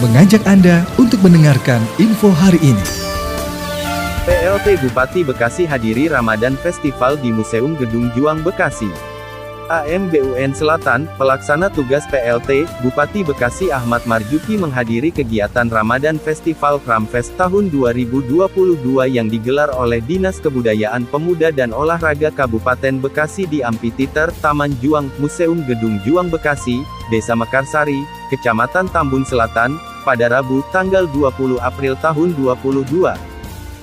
mengajak Anda untuk mendengarkan info hari ini. PLT Bupati Bekasi hadiri Ramadan Festival di Museum Gedung Juang Bekasi. AMBUN Selatan, pelaksana tugas PLT, Bupati Bekasi Ahmad Marjuki menghadiri kegiatan Ramadan Festival Kramfest tahun 2022 yang digelar oleh Dinas Kebudayaan Pemuda dan Olahraga Kabupaten Bekasi di Amphitheater Taman Juang, Museum Gedung Juang Bekasi, Desa Mekarsari, Kecamatan Tambun Selatan, pada Rabu, tanggal 20 April tahun 2022.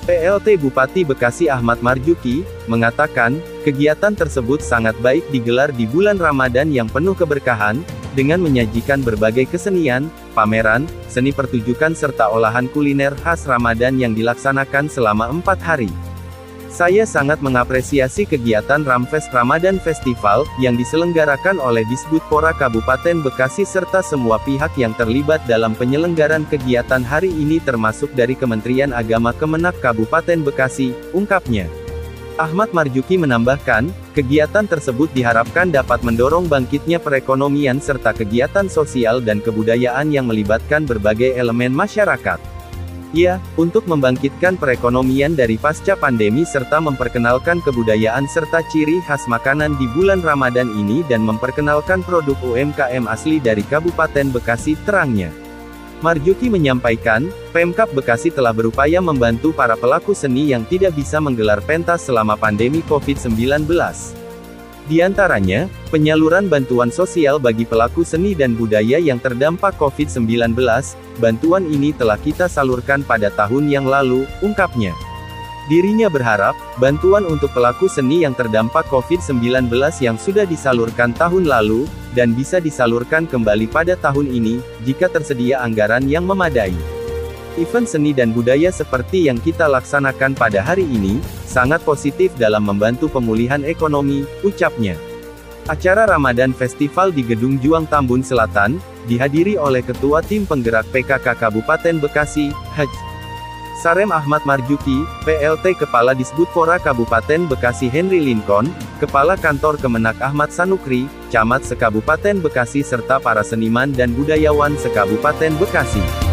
PLT Bupati Bekasi Ahmad Marjuki, mengatakan, kegiatan tersebut sangat baik digelar di bulan Ramadan yang penuh keberkahan, dengan menyajikan berbagai kesenian, pameran, seni pertunjukan serta olahan kuliner khas Ramadan yang dilaksanakan selama empat hari. Saya sangat mengapresiasi kegiatan Ramfest Ramadan Festival, yang diselenggarakan oleh Disbudpora Kabupaten Bekasi serta semua pihak yang terlibat dalam penyelenggaran kegiatan hari ini termasuk dari Kementerian Agama Kemenak Kabupaten Bekasi, ungkapnya. Ahmad Marjuki menambahkan, kegiatan tersebut diharapkan dapat mendorong bangkitnya perekonomian serta kegiatan sosial dan kebudayaan yang melibatkan berbagai elemen masyarakat. Ya, untuk membangkitkan perekonomian dari pasca pandemi serta memperkenalkan kebudayaan serta ciri khas makanan di bulan Ramadan ini dan memperkenalkan produk UMKM asli dari Kabupaten Bekasi, terangnya. Marjuki menyampaikan, Pemkap Bekasi telah berupaya membantu para pelaku seni yang tidak bisa menggelar pentas selama pandemi COVID-19. Di antaranya, penyaluran bantuan sosial bagi pelaku seni dan budaya yang terdampak COVID-19, bantuan ini telah kita salurkan pada tahun yang lalu, ungkapnya. Dirinya berharap, bantuan untuk pelaku seni yang terdampak COVID-19 yang sudah disalurkan tahun lalu, dan bisa disalurkan kembali pada tahun ini, jika tersedia anggaran yang memadai. Event seni dan budaya seperti yang kita laksanakan pada hari ini, sangat positif dalam membantu pemulihan ekonomi, ucapnya. Acara Ramadan Festival di Gedung Juang Tambun Selatan, dihadiri oleh Ketua Tim Penggerak PKK Kabupaten Bekasi, Haj. Sarem Ahmad Marjuki, PLT Kepala Disbudpora Kabupaten Bekasi Henry Lincoln, Kepala Kantor Kemenak Ahmad Sanukri, Camat Sekabupaten Bekasi serta para seniman dan budayawan Sekabupaten Bekasi.